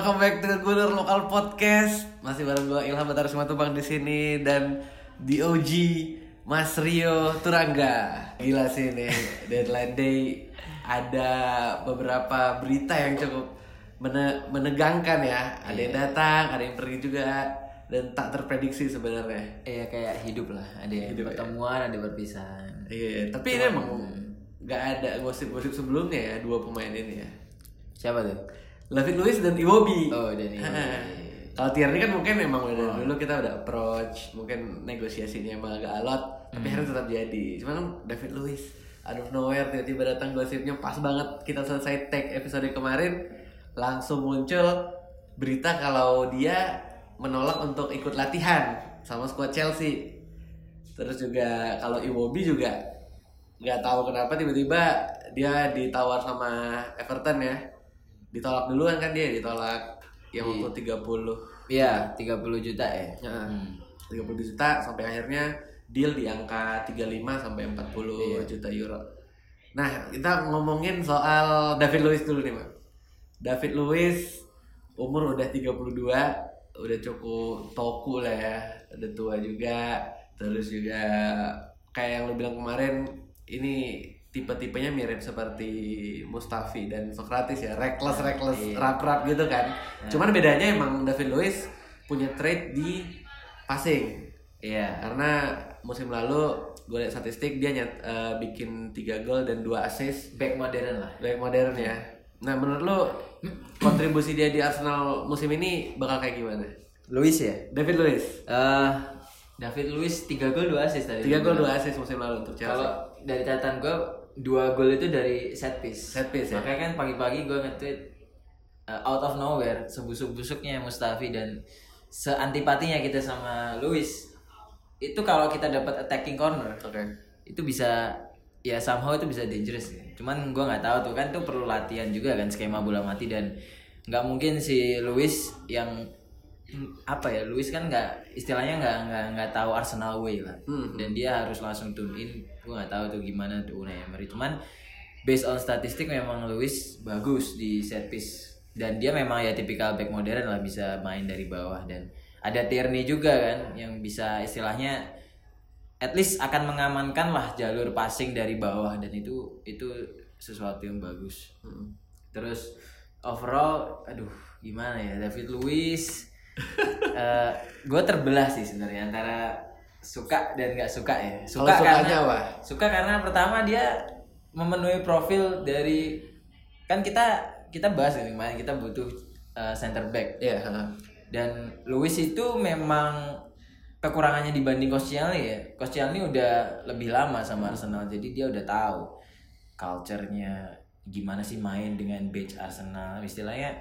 Welcome back to Gunur Lokal Podcast. Masih bareng gue Ilham Batar Simatupang di sini dan DOG Mas Rio Turangga. Gila sih ini deadline day ada beberapa berita yang cukup mene- menegangkan ya. Ada yang datang, ada yang pergi juga dan tak terprediksi sebenarnya. Iya kayak hidup lah, ada yang Hidup, ya. pertemuan, ada perpisahan. Iya, tapi ini emang nggak ada gosip-gosip sebelumnya ya dua pemain ini ya. Siapa tuh? David Luiz dan Iwobi. Oh, dan Iwobi. Kalau Tierney kan mungkin memang udah dari dulu kita udah approach, mungkin negosiasinya emang agak alot, tapi akhirnya tetap jadi. Cuman kan David Luiz out of nowhere tiba-tiba datang gosipnya pas banget kita selesai tag episode kemarin langsung muncul berita kalau dia menolak untuk ikut latihan sama skuad Chelsea. Terus juga kalau Iwobi juga nggak tahu kenapa tiba-tiba dia ditawar sama Everton ya ditolak duluan kan dia ditolak yang waktu 30 Iya, 30 juta ya. ya, 30 juta sampai akhirnya deal di angka 35 sampai 40 juta euro. Nah, kita ngomongin soal David Luiz dulu nih, Mak. David Luiz umur udah 32, udah cukup toku lah ya, udah tua juga. Terus juga kayak yang lu bilang kemarin ini tipe-tipenya mirip seperti Mustafi dan Socrates ya, reckless reckless rap-rap gitu kan. Cuman bedanya emang David Luiz punya trait di passing. Iya. Karena musim lalu gue lihat statistik dia nyat, eh, bikin 3 gol dan 2 assist Back modern lah. baik modern ya. Nah, menurut lo kontribusi dia di Arsenal musim ini bakal kayak gimana? Luis ya? David Luiz. Eh David Luis 3 gol 2 assist tadi. 3 gol 2 assist musim lalu untuk Chelsea. Kalau dari catatan gue dua gol itu dari set piece. Set piece, ya? Makanya kan pagi-pagi gue nge-tweet uh, out of nowhere sebusuk-busuknya Mustafi dan seantipatinya kita sama Luis. Itu kalau kita dapat attacking corner, Oke. itu bisa ya somehow itu bisa dangerous ya. cuman gue nggak tahu tuh kan tuh perlu latihan juga kan skema bola mati dan nggak mungkin si Luis yang apa ya Luis kan nggak istilahnya nggak nggak nggak tahu Arsenal way lah. Hmm. dan dia harus langsung tune in. Gue nggak tahu tuh gimana tuh Unai Emery. Cuman based on statistik memang Luis bagus di set piece. Dan dia memang ya tipikal back modern lah bisa main dari bawah. Dan ada Tierney juga kan yang bisa istilahnya at least akan mengamankan lah jalur passing dari bawah. Dan itu itu sesuatu yang bagus. Terus overall, aduh gimana ya? David Luiz, gue terbelah sih sebenarnya antara suka dan nggak suka ya. Suka sukanya karena apa? suka karena pertama dia memenuhi profil dari kan kita kita bahas ini kemarin kita butuh uh, center back Iya, heeh. dan Luis itu memang kekurangannya dibanding Koscielny ya. Koscielny udah lebih lama sama Arsenal jadi dia udah tahu culture-nya gimana sih main dengan badge Arsenal. Istilahnya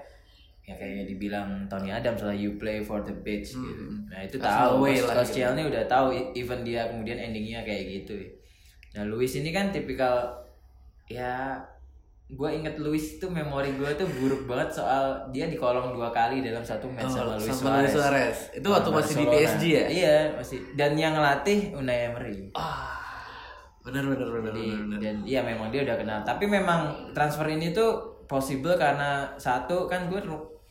ya kayak dibilang Tony Adams lah you play for the badge gitu. Nah, itu Arsenal tahu. way lah Koscielny udah tahu even dia kemudian endingnya kayak gitu. Nah, Luis ini kan tipikal ya gue inget Luis itu memori gue tuh buruk banget soal dia dikolong dua kali dalam satu match Oh, sama Luis sama Suarez. Suarez. Itu waktu masih di. PSG ya? Iya masih. Dan yang ngelatih Unai Emery. Ah. Benar benar benar. benar. dan iya memang dia udah kenal. Tapi memang transfer ini tuh possible karena satu kan gue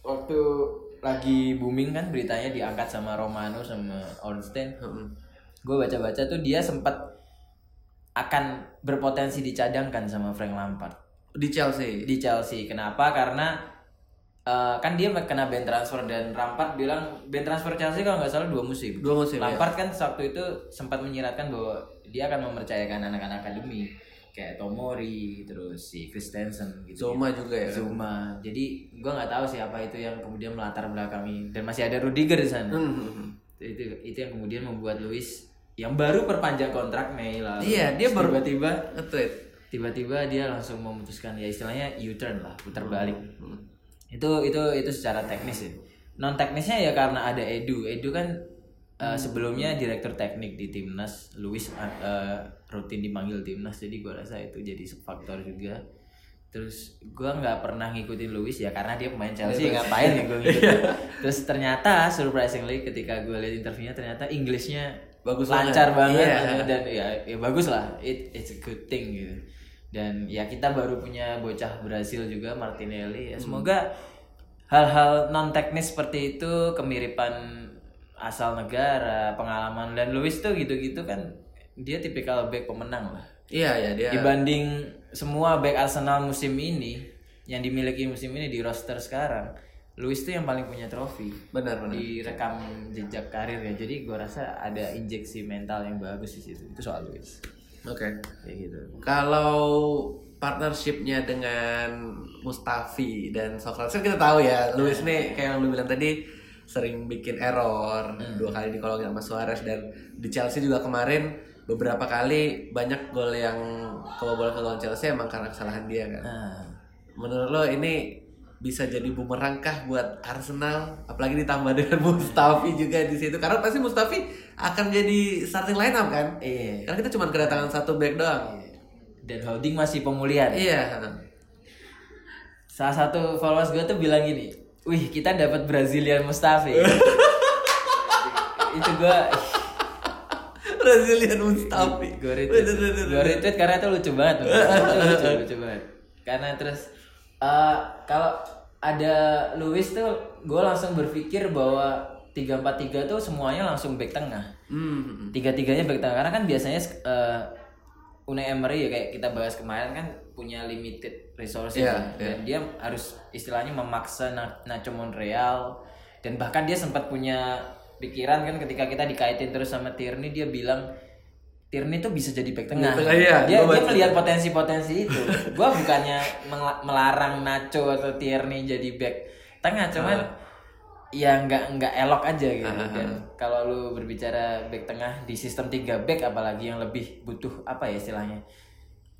waktu lagi booming kan beritanya diangkat sama Romano sama Ornstein. Heeh. Gue baca-baca tuh dia sempat akan berpotensi dicadangkan sama Frank Lampard Di Chelsea. di Chelsea. Kenapa? Karena eh, kan dia kena ban transfer dan Lampard bilang ban transfer Chelsea kalau nggak salah dua musim. Dua musim, ya. Lampard kan waktu itu sempat menyiratkan bahwa dia akan mempercayakan anak-anak akademi kayak Tomori, terus si Christensen gitu. Zuma juga ya. Zuma. Jadi gua nggak tahu siapa itu yang kemudian melatar belakangi dan masih ada Rudiger di sana. Hmm. Itu itu yang kemudian membuat Luis yang baru perpanjang kontrak Mei lalu. Iya, dia baru- tiba-tiba Nge-tweet. tiba-tiba dia langsung memutuskan ya istilahnya U-turn lah putar balik Hmm. itu itu itu secara teknis ya non teknisnya ya karena ada Edu Edu kan uh, sebelumnya direktur teknik di timnas Luis uh, rutin dipanggil timnas jadi gua rasa itu jadi faktor juga. Terus gua nggak pernah ngikutin Luis ya karena dia pemain Chelsea ngapain ya gue ngikutin? Terus ternyata surprisingly ketika gue lihat interviewnya ternyata Inggrisnya Bagus lancar banget. banget Iya. dan ya ya bagus lah. It it's a good thing gitu. Dan ya kita baru punya bocah Brasil juga Martinelli. Ya semoga hal-hal non teknis seperti itu kemiripan asal negara pengalaman dan Luis tuh gitu-gitu kan dia tipikal back pemenang lah. Iya ya dia. dibanding semua back Arsenal musim ini yang dimiliki musim ini di roster sekarang Luis tuh yang paling punya trofi Benar benar. di rekam jejak karir ya. Jadi gua rasa ada injeksi mental yang bagus di situ. Itu soal Luis. Oke. kayak gitu. Kalau partnershipnya dengan Mustafi dan Socrates kan kita tahu ya, Luis nih kayak yang lu bilang tadi sering bikin error dua kali dikolongin sama Suarez dan di Chelsea juga kemarin beberapa kali banyak gol yang kebobolan ke gawang Chelsea emang karena kesalahan dia kan. nah Menurut lo ini bisa jadi bumerang kah buat Arsenal? Apalagi ditambah dengan Mustafi juga di situ. Karena pasti Mustafi akan jadi starting line up kan? Iya. Karena kita cuma kedatangan satu back doang. Dan holding masih pemulihan. Iya. Salah satu followers gue tuh bilang gini wih kita dapat Brazilian Mustafi. Itu gue Brazilian Mustafi. Gue retweet. Gue retweet karena itu lucu banget lucu, lucu, lucu banget. Karena terus eh, kalau ada Luis tuh gue langsung berpikir bahwa tiga empat tiga tuh semuanya langsung back tengah. Hmm. tiga tiganya back tengah. Karena kan biasanya eh, Unai Emery ya kayak kita bahas kemarin kan punya limited resources Iya, ya. dan dia harus istilahnya memaksa Na- Nacho Monreal. Dan bahkan dia sempat punya pikiran kan ketika kita dikaitin terus sama Tierney dia bilang Tierney tuh bisa jadi back tengah. Tengah, iya. Dia dia melihat potensi-potensi itu. gua bukannya melarang Nacho atau Tierney jadi back tengah, cuman ya nggak nggak elok aja gitu. Dan kalau lu berbicara back tengah di sistem 3 back apalagi yang lebih butuh apa ya istilahnya?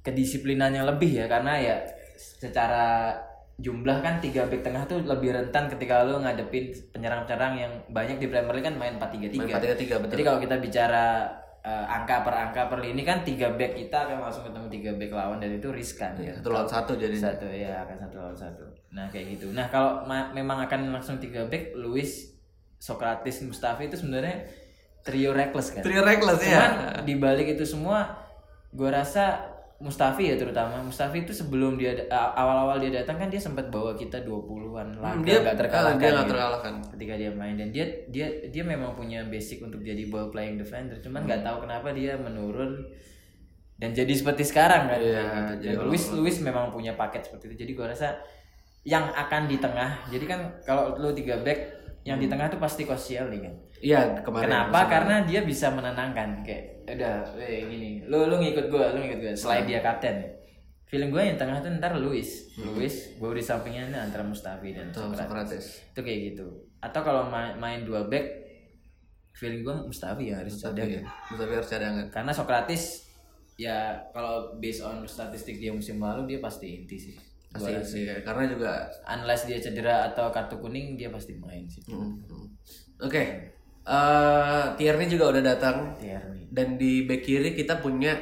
kedisiplinan yang lebih ya karena ya secara jumlah kan tiga back tengah tuh lebih rentan ketika lu ngadepin penyerang-penyerang yang banyak di Premier League kan main 4-3-3. Main 4-3-3, betul. Jadi kalau kita bicara eh, angka per angka per lini kan tiga back kita akan langsung ketemu tiga back lawan dan itu riskan ya. satu lawan satu jadi Satu ya akan satu lawan satu. Nah kayak gitu. Nah kalau ma- memang akan langsung tiga back, Luis, Socrates, Mustafi itu sebenarnya trio reckless kan. trio reckless ya Cuman di balik itu semua, gue rasa Mustafi ya terutama Mustafi itu sebelum dia awal-awal dia datang kan dia sempat bawa kita 20-an laga Hmm, dia nggak terkalahkan. dia gitu. terkalahkan Ketika dia main dan dia dia dia memang punya basic untuk jadi ball playing defender, cuman nggak tahu kenapa dia menurun dan jadi seperti sekarang kan. Kayak gitu. jadi Luis Luis memang punya paket seperti itu. Jadi gue rasa yang akan di tengah. Jadi kan kalau lu tiga back yang di tengah tuh pasti Koscielny kan. Iya kemarin Kenapa? Karena dia bisa menenangkan kayak udah, eh gini, lu lu ngikut gua, lu ngikut gua. Selain dia kapten. Feeling gue yang tengah tuh ntar Luis, Luis, gue di sampingnya ini antara Mustafi dan Tuh, Socrates. Socrates Itu kayak gitu. Atau kalau main, main dua back, feeling gue Mustafi ya harus ada. Iya, Mustafi harus cadangan Karena Socrates ya kalau based on statistik dia musim lalu dia pasti inti sih. Pasti rasa. sih ya. karena juga Unless dia cedera atau kartu kuning dia pasti main sih. Hmm, hmm. oke Eh, Tierney juga udah datang Tierney. dan di back kiri kita punya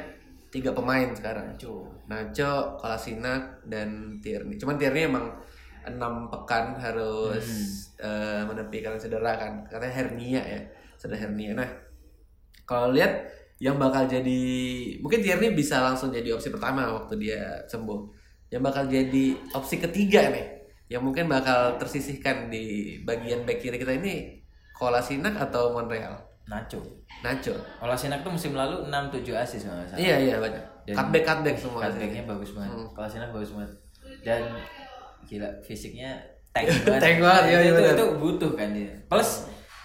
tiga pemain sekarang Nacho. Nacho, Kolasinac, dan Tierney. Cuman Tierney emang enam pekan harus eh, menepi karena cedera kan. Katanya hernia ya, cedera hernia. Nah, kalau lihat yang bakal jadi mungkin Tierney bisa langsung jadi opsi pertama waktu dia sembuh. Yang bakal jadi opsi ketiga nih, yang mungkin bakal tersisihkan di bagian back kiri kita ini Kolasinac atau Monreal. Nacho. Nacho. Kalau Sinak tuh musim lalu 6-7 asis kalau nggak salah. Iya iya banyak. Cutback cutback semua. Cutbacknya bagus banget. Hmm. Kalau Sinak bagus banget. Dan gila fisiknya tank banget. Tank banget, iya, iya, itu, itu butuh kan dia. Plus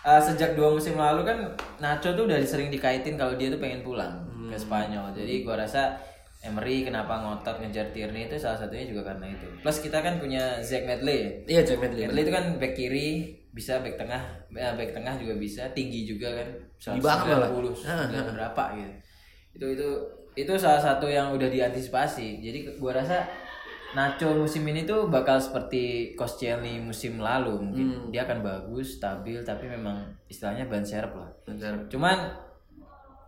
uh, sejak dua musim lalu kan Nacho tuh udah sering dikaitin kalau dia tuh pengen pulang Hmm. ke Spanyol. Jadi gua rasa Emery kenapa ngotot ngejar Tierney itu salah satunya juga karena itu. Plus kita kan punya Zack Medley. Iya, Jack Medley. Medley itu kan back kiri, bisa back tengah, ya, back tengah juga bisa, tinggi juga kan. Tinggi banget malah. 190, 9 berapa gitu. Itu itu itu salah satu yang udah diantisipasi. Jadi gua rasa Nacho musim ini tuh bakal seperti Koscielny musim lalu mungkin. Hmm. Dia akan bagus, stabil tapi memang istilahnya ban serep lah. Bentar. Cuman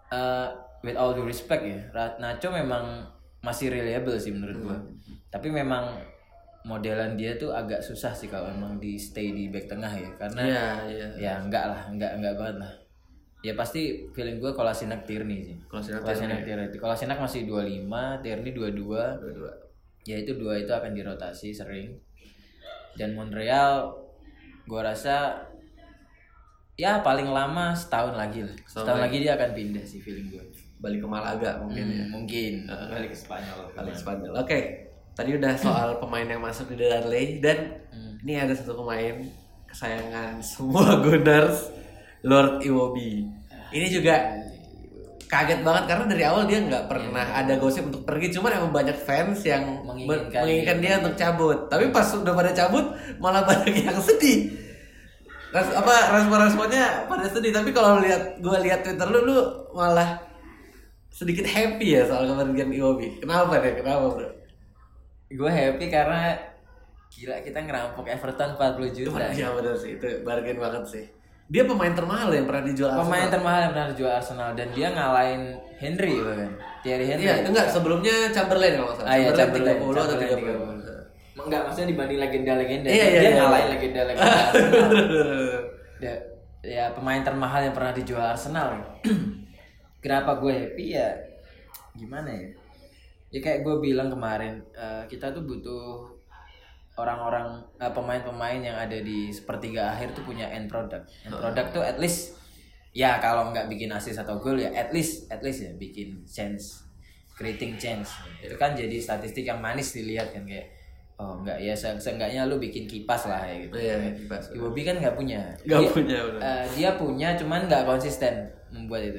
eh, with all due respect ya, Nacho memang masih reliable sih menurut gua. Hmm. Tapi memang modelan dia tuh agak susah sih kalau emang di stay di back tengah ya, karena Iya, iya. ya enggak lah, enggak enggak banget lah. Ya pasti feeling gua kalau Sinak Tierney sih. Kalau Sinak Tierney. Kalau Sinak masih 25, Tierney 22. Dua-dua. Ya itu dua itu akan dirotasi sering. Dan Montreal gua rasa ya paling lama setahun lagi lah setahun lagi dia akan pindah sih feeling gue balik ke Malaga mungkin ya. Hmm, mungkin balik ke Spanyol Balik ke Spanyol. Oke. Tadi udah soal pemain yang masuk di Darley dan Hmm. ini ada satu pemain kesayangan semua Gunners, Lord Iwobi. Ini juga kaget banget karena dari awal dia nggak pernah ada gosip untuk pergi, cuman emang banyak fans yang Menginginkan menginginkan dia untuk cabut. Tapi pas udah pada cabut malah banyak yang sedih. Res, apa respon-responnya pada sedih tapi kalau lihat gue lihat Twitter lu lu malah sedikit happy ya soal kepergian Iwobi. Kenapa deh? Kenapa bro? Gue happy karena gila kita ngerampok Everton 40 juta. Iya benar sih. Itu bargain banget sih. Dia pemain termahal yang pernah dijual pemain Arsenal. termahal yang pernah dijual Arsenal dan dia ngalahin Henry bahkan Thierry Henry. Iya enggak sebelumnya Chamberlain kalau salah. Ah, iya, Chamberlain, Chamberlain, 30 atau Chamberlain 30. Enggak, maksudnya dibanding legenda-legenda. Iya, iya, dia iya. ngalahin legenda-legenda Arsenal. Ya, ya pemain termahal yang pernah dijual Arsenal. Kenapa gue happy? Ya gimana ya ya kayak gue bilang kemarin eh, kita tuh butuh orang-orang eh, pemain-pemain yang ada di sepertiga akhir tuh punya end product. End product tuh at least ya kalau nggak bikin assist atau gol ya at least at least ya bikin chance creating chance. Itu kan jadi statistik yang manis dilihat kan kayak oh nggak ya se seenggaknya lu bikin kipas lah ya gitu. Iya, kipas. Iwobi kan nggak punya. Nggak punya, eh, dia punya cuman nggak konsisten membuat itu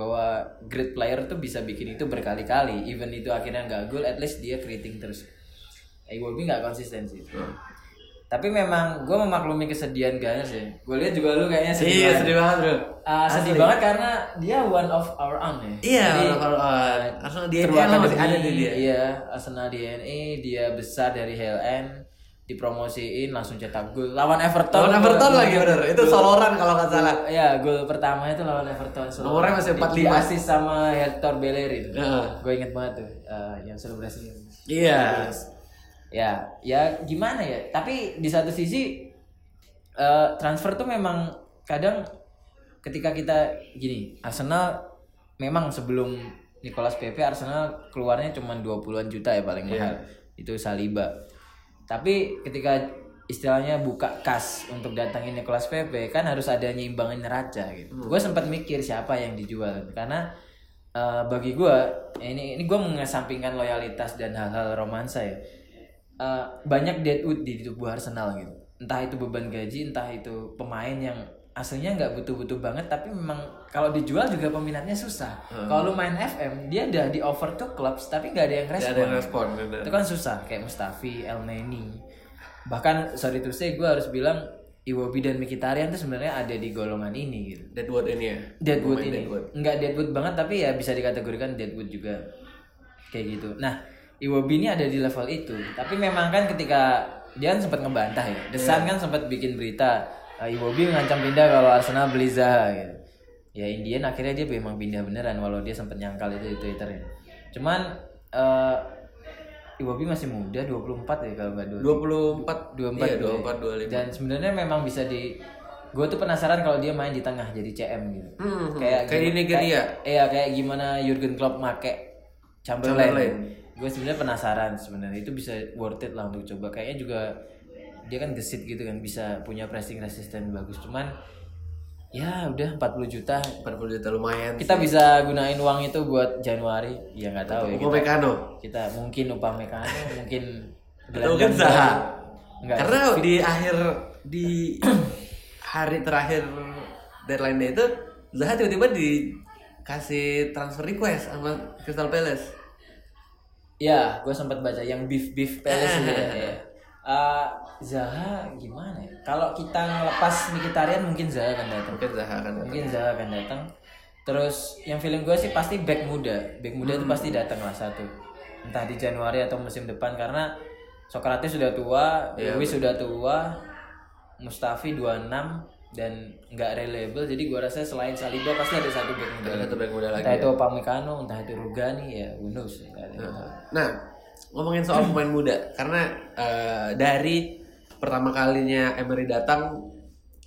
bahwa great player tuh bisa bikin itu berkali-kali even itu akhirnya nggak gol at least dia creating terus Iwobi nggak konsisten sih Hmm. tapi memang gue memaklumi kesedihan Gunners ya gue lihat juga lu kayaknya sedih Iya banget. sedih banget bro. Ah, sedih banget karena dia one of our own ya Iya Jadi, kalau uh, Arsenal dia True dia masih ada di dia. Iya, Arsenal DNA, dia besar dari HLN, dipromosiin langsung cetak gol. Lawan Everton. Lawan Everton lagi bener. Itu soloran kalau nggak salah. Iya, gol pertama itu lawan Everton. Solo. Nomornya masih 45. Di assist sama Hector Bellerin. Heeh. Gue inget banget tuh eh, yang selebrasi. Iya. Ya, ya gimana ya? Tapi di satu sisi eh, transfer tuh memang kadang ketika kita gini, Arsenal memang sebelum Nicolas Pepe Arsenal keluarnya cuma 20-an juta ya paling mahal. Itu Saliba. Tapi ketika istilahnya buka kas untuk datangin Nicolas Pepe kan harus ada nyimbangin neraca gitu. Gue sempat mikir siapa yang dijual karena eh, bagi gue ini ini gue mengesampingkan loyalitas dan hal-hal romansa ya. Eh, banyak deadwood di tubuh Arsenal gitu. Entah itu beban gaji, entah itu pemain yang aslinya nggak butuh-butuh banget tapi memang kalau dijual juga peminatnya susah. Kalau lu main FM dia udah di offer tuh clubs tapi nggak ada yang respon. ada yang respon. bener. Itu kan susah kayak Mustafi, El Neni. Bahkan sorry to say gue harus bilang Iwobi dan Mkhitaryan tuh sebenarnya ada di golongan ini gitu. Deadwood ini ya. Deadwood ini. Deadwood. Enggak Deadwood banget tapi ya bisa dikategorikan Deadwood juga. Kayak gitu. Nah, Iwobi ini ada di level itu. Tapi memang kan ketika dia kan sempat ngebantah ya. The Sun kan sempat bikin berita Iwobi ngancam pindah kalau Arsenal beli Zaha gitu. Ya Indian akhirnya dia memang pindah beneran walau dia sempat nyangkal itu di Twitter ya. Cuman eh Iwobi masih muda 24 ya kalau nggak 24 24 24 iya, dua 24 25. ya. Dan sebenarnya memang bisa di gue tuh penasaran kalau dia main di tengah jadi CM gitu. Hmm, kayak kayak di gim- Nigeria. kayak- Iya, kayak gimana Jurgen Klopp make Chamberlain. Chamberlain. Gue sebenarnya penasaran sebenarnya itu bisa worth it lah untuk coba. Kayaknya juga dia kan gesit gitu kan bisa punya pressing resisten bagus. Cuman ya udah 40 juta 40 juta lumayan. kita bisa gunain uang itu buat Januari ya nggak tahu ya kita, Upamecano. kita mungkin Upamecano mungkin Atau mungkin Zaha. Enggak. Karena di akhir di hari terakhir deadline day itu Zaha tiba-tiba dikasih transfer request sama Crystal Palace. Ya, gue sempat baca yang beef beef palace itu ya. ya. Zaha gimana ya? Kalau kita ngelepas Mkhitaryan mungkin Zaha akan datang. Mungkin Zaha kan. Mungkin Zaha akan datang. Terus yang feeling gue sih pasti back muda. Back muda itu pasti datang lah satu. Entah di Januari atau musim depan karena Socrates sudah tua, Iya, Lewis sudah tua, Mustafi 26 dan nggak reliable jadi gua rasa selain Saliba pasti ada satu back muda Ada satu back muda lagi. entah itu Upamecano entah itu Rugani ya ada yang tahu. Nah, ngomongin soal pemain muda, karena eh, dari pertama kalinya Emery datang,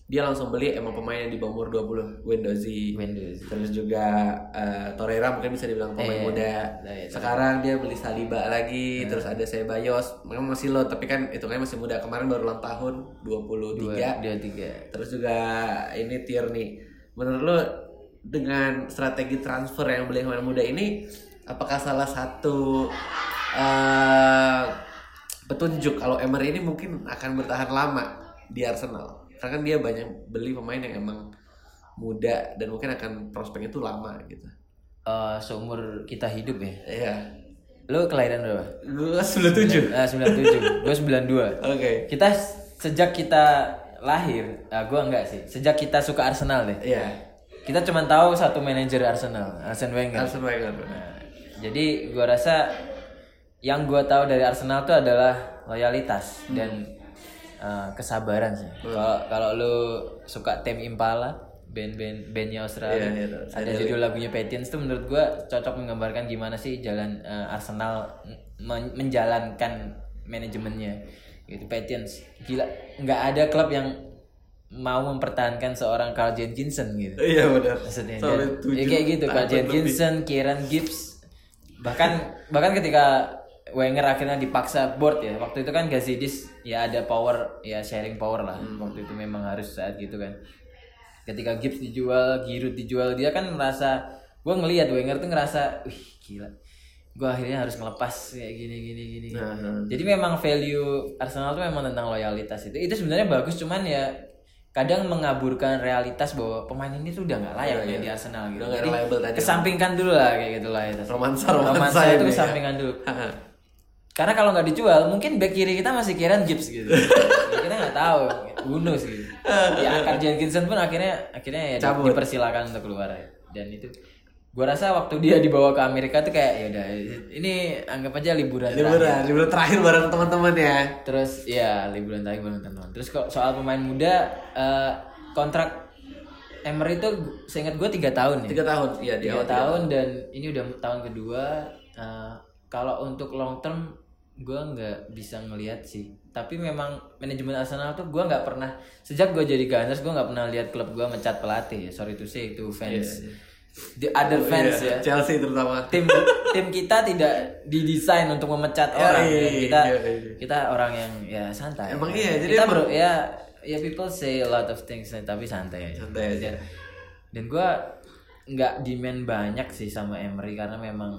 dia langsung beli emang pemain yang di bawah umur 20 Wendozi Windows terus juga eh, Torreira mungkin bisa dibilang pemain Eh, muda. nah, iya, sekarang dia beli Saliba lagi terus ada Ceballos. Memang masih low tapi kan itu kan masih muda. Kemarin baru ulang tahun 23 dua dua tiga. Terus juga ini Tierney. Menurut lo dengan strategi transfer yang beli pemain muda ini apakah salah satu eh, petunjuk kalau Emery ini mungkin akan bertahan lama di Arsenal. Karena kan dia banyak beli pemain yang emang muda dan mungkin akan prospeknya tuh lama gitu. Eh, seumur kita hidup ya? Iya. Lu kelahiran berapa? Gue 97 ah 97 gue 92 Oke. Kita sejak kita lahir ah gue enggak sih. Sejak kita suka Arsenal deh. Iya. Kita cuma tahu satu manajer Arsenal Arsene Wenger. Arsene Wenger Nah, jadi gua rasa yang gua tahu dari Arsenal itu adalah loyalitas dan uh, kesabaran sih. Kalau kalau lu suka Tem Impala, band-band bandnya Australia, Iya, iya, tahu. ada judul lagunya Patience tuh menurut gua cocok menggambarkan gimana sih jalan uh, Arsenal men- menjalankan manajemennya. Gitu Patience. Gila, nggak ada klub yang mau mempertahankan seorang Carl Jenkinson gitu Iya benar maksudnya Dan- tujuh ya kayak gitu lebih. Jenkinson, Kieran Gibbs bahkan bahkan ketika Wenger akhirnya dipaksa board ya. Waktu itu kan Gazidis ya ada power ya sharing power lah. Hmm. waktu itu memang harus saat gitu kan. Ketika Gibbs dijual Giroud dijual dia kan merasa gue ngelihat Wenger tuh ngerasa wih gila. Gue akhirnya harus ngelepas kayak gini gini gini Nah, nah. jadi memang value Arsenal tuh memang tentang loyalitas itu. Itu sebenarnya bagus cuman ya kadang mengaburkan realitas bahwa pemain ini tuh udah nggak layak ya iya. di Arsenal gitu. Udah jadi kesampingkan dulu lah kayak gitu loyalitas Romansa, romansa itu ini. ya. kesampingkan dulu karena kalau nggak dijual mungkin back kiri kita masih Kieran Gibbs gitu. Ya, kita nggak tahu bunuh sih ya akan Jenkinson pun akhirnya akhirnya ya Cabut. dipersilakan untuk keluar. Dan itu gua rasa waktu dia dibawa ke Amerika tuh kayak ya udah ini anggap aja liburan terakhir. liburan liburan terakhir bareng teman-teman ya. Terus ya liburan terakhir bareng teman terus kok soal pemain muda eh, kontrak Emery itu seingat gue tiga tahun ya. Tiga tahun iya tiga tahun. dan ini udah tahun kedua eh, kalau untuk long term gue nggak bisa ngelihat sih. Tapi memang manajemen Arsenal tuh gue nggak pernah sejak gue jadi Gunners gue nggak pernah lihat klub gue mecat pelatih. Ya sorry to say itu fans. The other fans Iya, ya. Chelsea terutama. Tim tim kita tidak didesain untuk memecat Ya, orang. iya, ya. kita iya, iya. kita orang yang ya santai. Emang iya, jadi kita emang- bro ya ya people say a lot of things tapi santai. Santai aja. dan, dan gue nggak demand banyak sih sama Emery karena memang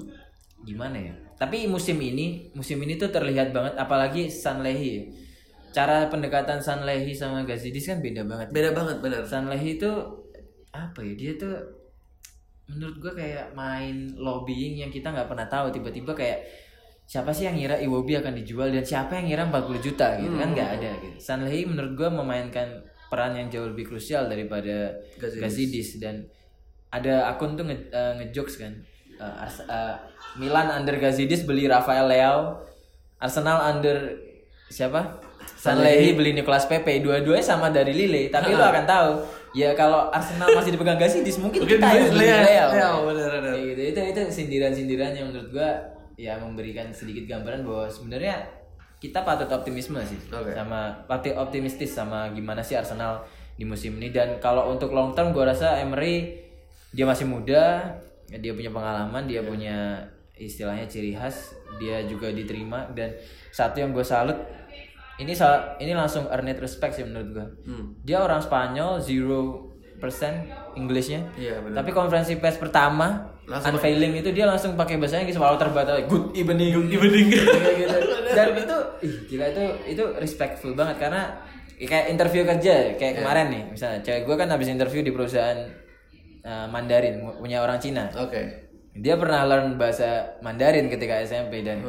gimana ya tapi musim ini musim ini tuh terlihat banget apalagi Sanlehi cara pendekatan Sanlehi sama Gazidis kan beda banget. Beda banget benar Sanlehi itu apa ya dia tuh menurut gue kayak main lobbying yang kita nggak pernah tahu. Tiba-tiba kayak siapa sih yang ngira Iwobi akan dijual dan siapa yang ngira 40 juta gitu kan? Nggak ada gitu. Sanlehi menurut gue memainkan peran yang jauh lebih krusial daripada Gazidis. Gazidis. Dan ada akun tuh nge, eh, ngejokes kan Ars- eh, Milan under Gazidis beli Rafael Leao. Arsenal under siapa? Sanlehi beli Nicolas Pepe. Dua-duanya sama dari Lille tapi lo akan tahu ya kalau Arsenal masih dipegang Gazidis mungkin, Mungkin kita yang beli bener, bener. Kayak gitu. Itu itu sindiran-sindiran yang menurut gua ya memberikan sedikit gambaran bahwa sebenarnya kita patut optimisme sih Oke. sama patut optimistis sama gimana sih Arsenal di musim ini. Dan kalau untuk long term gua rasa Emery dia masih muda dia punya pengalaman dia punya istilahnya ciri khas dia juga diterima. Dan satu yang gue salut ini sal- ini langsung earned respect sih menurut gue Hmm. dia orang Spanyol zero persen Inggrisnya Iya, tapi konferensi pers pertama Langsung unveiling itu dia langsung pakai bahasa Inggris walau terbatas. Good evening. Good evening. kayak gitu. Dan itu ih, gila itu itu respectful banget. Karena kayak interview kerja kayak kemarin nih misalnya. Cewek gue kan habis interview di perusahaan uh, Mandarin punya orang Cina. Oke dia pernah learn bahasa Mandarin ketika SMP dan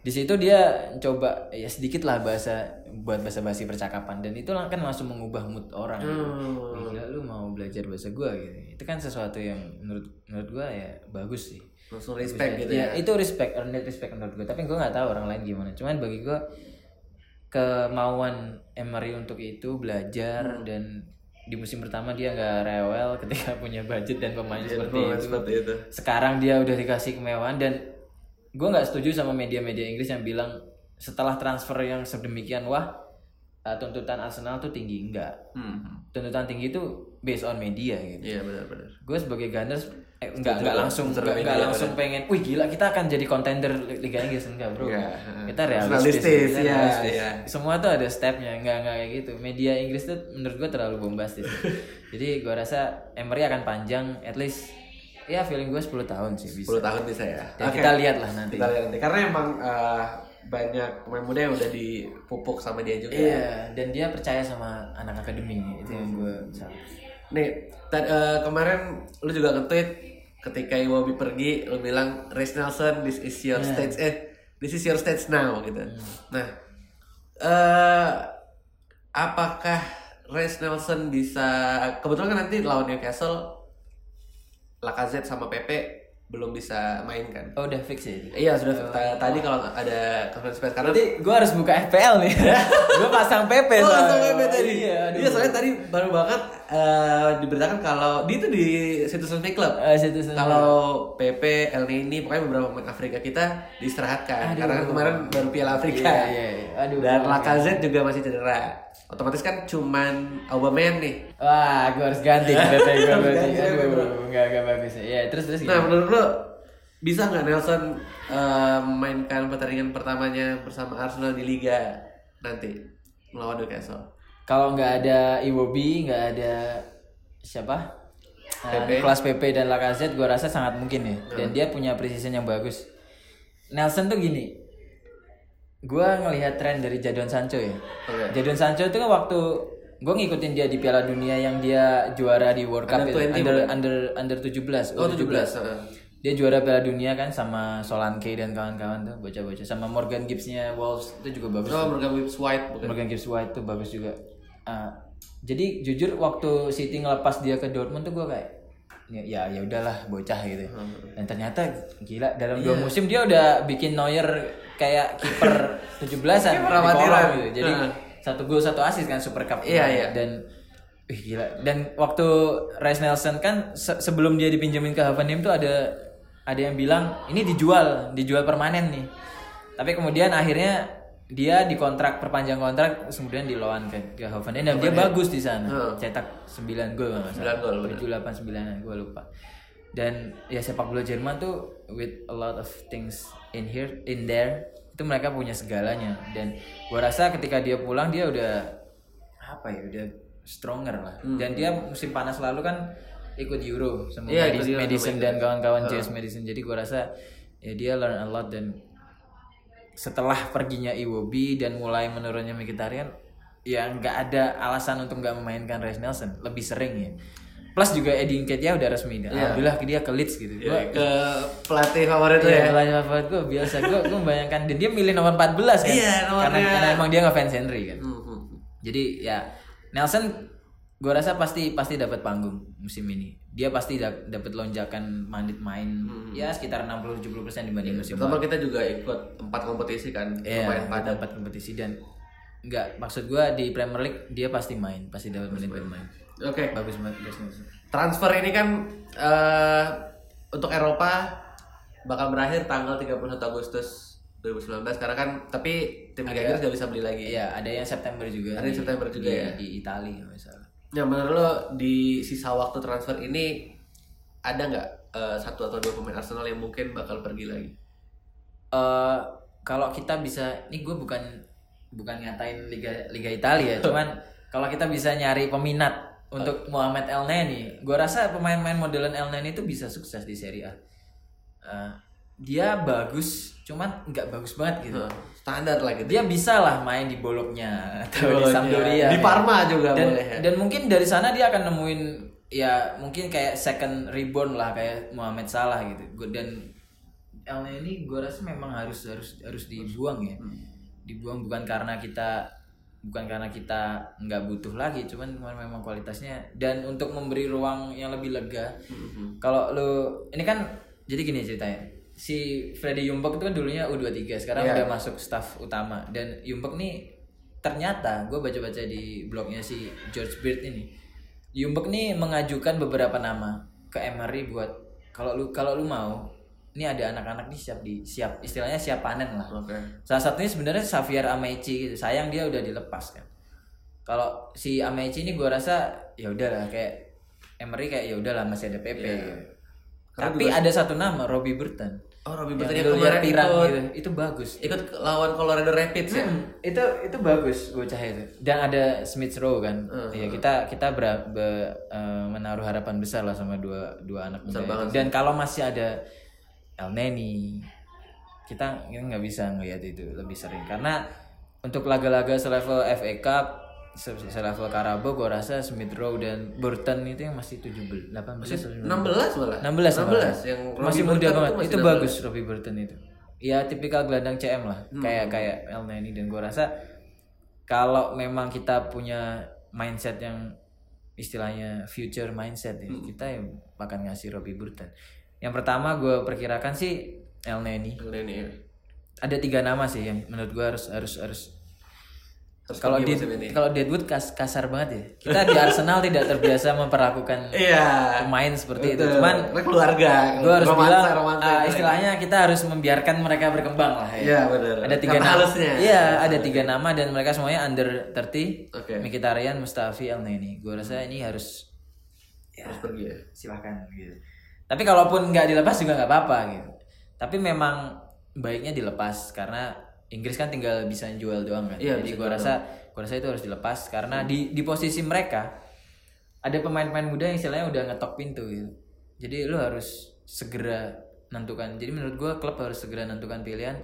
di situ dia coba ya sedikit lah bahasa buat bahasa basi percakapan. Dan itu kan langsung mengubah mood orang. Hmm. Gila lu mau belajar bahasa gua gitu. Itu kan sesuatu yang menurut menurut gua ya bagus sih. Langsung respect gitu ya, ya itu respect earned respect menurut gue tapi gue nggak tahu orang lain gimana. Cuman bagi gue kemauan Emery untuk itu belajar Hmm. dan di musim pertama dia nggak rewel ketika punya budget dan pemain seperti pemain itu seperti itu. sekarang dia udah dikasih kemewahan dan gue nggak setuju sama media-media Inggris yang bilang setelah transfer yang sedemikian wah uh, tuntutan Arsenal tuh tinggi enggak. Hmm. Tuntutan tinggi itu based on media gitu. Iya benar-benar. Gue sebagai Gunners eh, enggak enggak langsung enggak, enggak langsung pengen, wih gila kita akan jadi kontender Liga Inggris enggak bro. Enggak. Kita realistis. Iya, realistis. iya. Semua tuh ada stepnya, enggak enggak kayak gitu. Media Inggris tuh menurut gue terlalu bombastis. jadi gue rasa Emery akan panjang, at least ya feeling gue 10 tahun sih bisa. 10 tahun bisa ya. Dan Oke. kita lihat lah nanti. Kita lihat nanti. Karena emang eh, banyak pemain muda yang udah dipupuk sama dia juga. Iya, dan dia percaya sama anak akademi itu yang gue salut. Nih, ta- eh, kemarin lu juga nge-tweet ketika Iwobi pergi, lu bilang Reece Nelson, this is your Iya. stage, eh, this is your stage now gitu. Hmm. Nah, eh apakah Reece Nelson bisa kebetulan kan nanti lawan Newcastle, Lacazette sama Pepe belum bisa main kan? Oh udah fix ya? Iya sudah ta- tadi kalau ada conference press karena Berarti gue harus buka FPL nih. gue pasang PP Oh, langsung PP tadi. Iya, aduh. Iya, soalnya tadi baru banget eh, diberitakan kalau di itu di situs resmi klub. Eh, situ sana. Kalau PP, El Nini, pokoknya beberapa pemain Afrika kita diistirahatkan Aduh. karena kemarin baru Piala Afrika. Iya, iya, iya. Aduh. Dan Lacazette juga masih cedera. Otomatis kan cuman Aubameyang nih. Wah, gue harus ganti PP gue berarti. Enggak enggak bagus. Iya, terus terus Nah, menurut lo bisa nggak Nelson eh, memainkan pertandingan pertamanya bersama Arsenal di Liga nanti melawan Newcastle? Kalau nggak ada Iwobi, nggak ada siapa? Nah, PP. Kelas PP dan Lacazette gue rasa sangat mungkin ya. Dan dia punya precision yang bagus. Nelson tuh gini. Gue ngelihat tren dari Jadon Sancho ya. Oke. Jadon Sancho itu kan waktu gue ngikutin dia di Piala Dunia yang dia juara di World Cup Under itu, 20 under bukan? under under 17. Oh, U17. 17. heeh. Dia juara Piala Dunia kan sama Solanke dan kawan-kawan tuh bocah-bocah sama Morgan Gibbs-nya Wolves itu juga bagus. Oh, Morgan Gibbs White bukan? Morgan Gibbs White tuh bagus juga. Ah, jadi jujur waktu City ngelepas dia ke Dortmund tuh gue kayak ya ya ya udahlah bocah gitu. Dan ternyata gila dalam dua musim dia udah bikin Neuer kayak kiper 17-an Kiper di amatiran. kolong gitu. Jadi Heeh. satu gol satu assist kan Super Cup. Iya, iya. Dan wih gila. Dan waktu Rice Nelson kan se- sebelum dia dipinjemin ke Hoffenheim tuh ada ada yang bilang ini dijual, dijual permanen nih. Tapi kemudian akhirnya dia dikontrak perpanjang kontrak kemudian di loan ke, ke Hoffenheim dan dia bagus di sana. Heeh. Cetak 9 gol kalau nggak salah. 9 gol, benar. 7 8 9 gue lupa. Dan ya sepak bola Jerman tuh with a lot of things in here in there itu mereka punya segalanya. Dan gua rasa ketika dia pulang dia udah apa ya udah stronger lah. Dan dia musim panas lalu kan ikut Euro sama Hmm. Iya, ikut Madison, dan kawan-kawan James Madison. Jadi gua rasa ya dia learn a lot dan setelah perginya Iwobi dan mulai menurunnya Mkhitaryan ya nggak ada alasan untuk nggak memainkan Reiss Nelson. Lebih sering ya plus juga Eddie Nketiah udah resmi dan alhamdulillah dia ke Leeds gitu gua Iya, ke pelatih favorit Iya, ya. pelatih favorit gue biasa gue gue membayangkan dan dia milih nomor 14 kan Iya, nomornya. karena, karena emang dia ngefans Henry kan Hmm, hmm. jadi ya Nelson gue rasa pasti pasti dapat panggung musim ini dia pasti da- dapat lonjakan manit main ya sekitar 60-70% persen dibanding musim Pertama kita juga ikut empat kompetisi kan, Iya, lumayan dia padat. dapat kompetisi dan enggak maksud gua di Premier League dia pasti main, pasti dapat menit bermain. Oke, Bagus banget Bagus Nelson. transfer ini kan eh, untuk Eropa bakal berakhir tanggal 31 Agustus 2019 karena kan tapi tim Liga Inggris nggak bisa beli lagi. Iya, ada yang September juga. Ada yang September juga di, ya? Di Italia salah. Ya menurut lo di sisa waktu transfer ini ada nggak eh, satu atau dua pemain Arsenal yang mungkin bakal pergi lagi? eh kalau kita bisa, ini gue bukan bukan ngatain Liga Liga Italia, cuman kalau kita bisa nyari peminat untuk Muhammad El Neni, gue rasa pemain-pemain modelan El Neni itu bisa sukses di Serie A. Eh, dia bagus, cuman nggak bagus banget gitu. Standar lah gitu. Dia bisa lah main di Bologna atau di. Sampdoria. Di ya. Parma juga dan, boleh ya. Dan mungkin dari sana dia akan nemuin ya mungkin kayak second reborn lah kayak Muhammad Salah gitu. Gua- Dan El ini gue rasa memang harus harus harus dibuang ya. Hmm. Dibuang bukan karena kita bukan karena kita nggak butuh lagi, cuman memang kualitasnya dan untuk memberi ruang yang lebih lega. Mhm. Kalau lu ini kan jadi gini ceritanya. Si Freddy Yumbek itu kan dulunya U23, sekarang Iya. udah masuk staff utama dan Yumbek nih ternyata gue baca-baca di blognya si George Beard ini. Yumbek nih mengajukan beberapa nama ke Emery buat kalau lu kalau lu mau ini ada anak-anak nih siap di siap istilahnya siap panen lah. Oke. Salah satunya sebenarnya Xavier Amici gitu. Sayang dia udah dilepas kan. kalau si Amechi ini gue rasa ya udahlah kayak Emery kayak ya udahlah masih ada PP gitu. tapi ada satu nama Robbie Burton Oh, yang Burton yang golnya kemarin pirang ikut gitu. itu bagus ikut lawan Colorado Rapids ya. Hmm, itu itu bagus bocah itu dan ada Smith Rowe kan Uh-huh. ya kita kita ber, be- eh, menaruh harapan besar lah sama dua dua anak muda dan kalau masih ada El Neni kita nggak bisa ngelihat itu lebih sering karena untuk laga-laga selevel FA Cup se- selevel Carabao gue rasa Smith Rowe dan Burton itu yang masih 17 18 16 malah. 16 malah. 16 yang masih Robbie muda Burton banget. masih Itu 16. bagus Robbie Burton itu. Ya tipikal gelandang CM lah. Kayak kayak El Neni dan gua rasa kalau memang kita punya mindset yang istilahnya future mindset ya, kita ya akan ngasih Robbie Burton. Yang pertama gue perkirakan sih El Neni. Ini ya. Ada tiga nama sih yang menurut gua harus harus harus kalau ini. kalau Deadwood kas, kasar banget ya. Kita di Arsenal tidak terbiasa memperlakukan Iya. pemain seperti itu. Betul. Cuman Mereka keluarga. gue harus romansa, bilang romansa itu. istilahnya kita harus membiarkan mereka berkembang lah ya. Iya, benar. Ada tiga Karena nama. halusnya. Iya, ada tiga nama dan mereka semuanya under 30. Oke. Mkhitaryan, Mustafi, El Neni. Gue rasa ini harus ya harus pergi ya. silakan gitu. Tapi kalaupun nggak dilepas juga nggak apa-apa gitu. Tapi memang baiknya dilepas karena Inggris kan tinggal bisa jual doang kan. Iya, Jadi gue rasa gue rasa itu harus dilepas karena di di posisi mereka ada pemain-pemain muda yang istilahnya udah ngetok pintu gitu. Jadi lu harus segera nentukan. Jadi menurut gue klub harus segera nentukan pilihan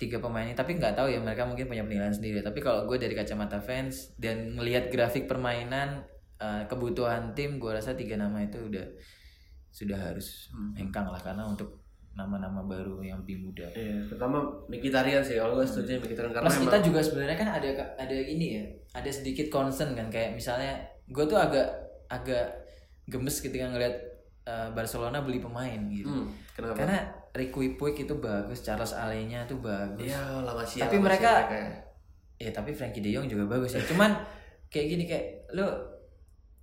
tiga pemain ini. Tapi nggak tahu ya mereka mungkin punya penilaian sendiri. Tapi kalau gue dari kacamata fans dan ngelihat grafik permainan eh, kebutuhan tim, gue rasa tiga nama itu udah sudah harus hengkang lah karena untuk nama-nama baru yang lebih muda. Iya, pertama Mkhitaryan sih. Kalau gue setuju Mkhitaryan karena Plus kita juga sebenarnya kan ada ada ini ya, ada sedikit concern kan kayak misalnya gue tuh agak agak gemes ketika ngelihat uh, Barcelona beli pemain gitu. Hmm, kenapa? Karena Ricky Puig itu bagus, Charles Alenya tuh bagus. Iya, lama sih. Tapi lama mereka- sih Ya tapi Frankie De Jong juga bagus ya. Cuman kayak gini kayak lu